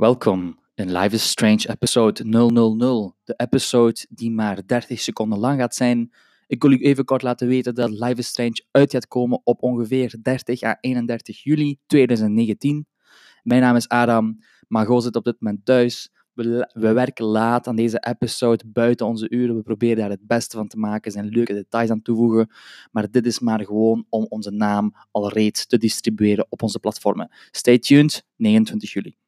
Welkom in Life is Strange episode 000, de episode die maar 30 seconden lang gaat zijn. Ik wil u even kort laten weten dat Life is Strange uit gaat komen op ongeveer 30 à 31 juli 2019. Mijn naam is Adam, Margot zit op dit moment thuis. We, we werken laat aan deze episode buiten onze uren. We proberen daar het beste van te maken, zijn leuke details aan toevoegen. Maar dit is maar gewoon om onze naam al reeds te distribueren op onze platformen. Stay tuned, 29 juli.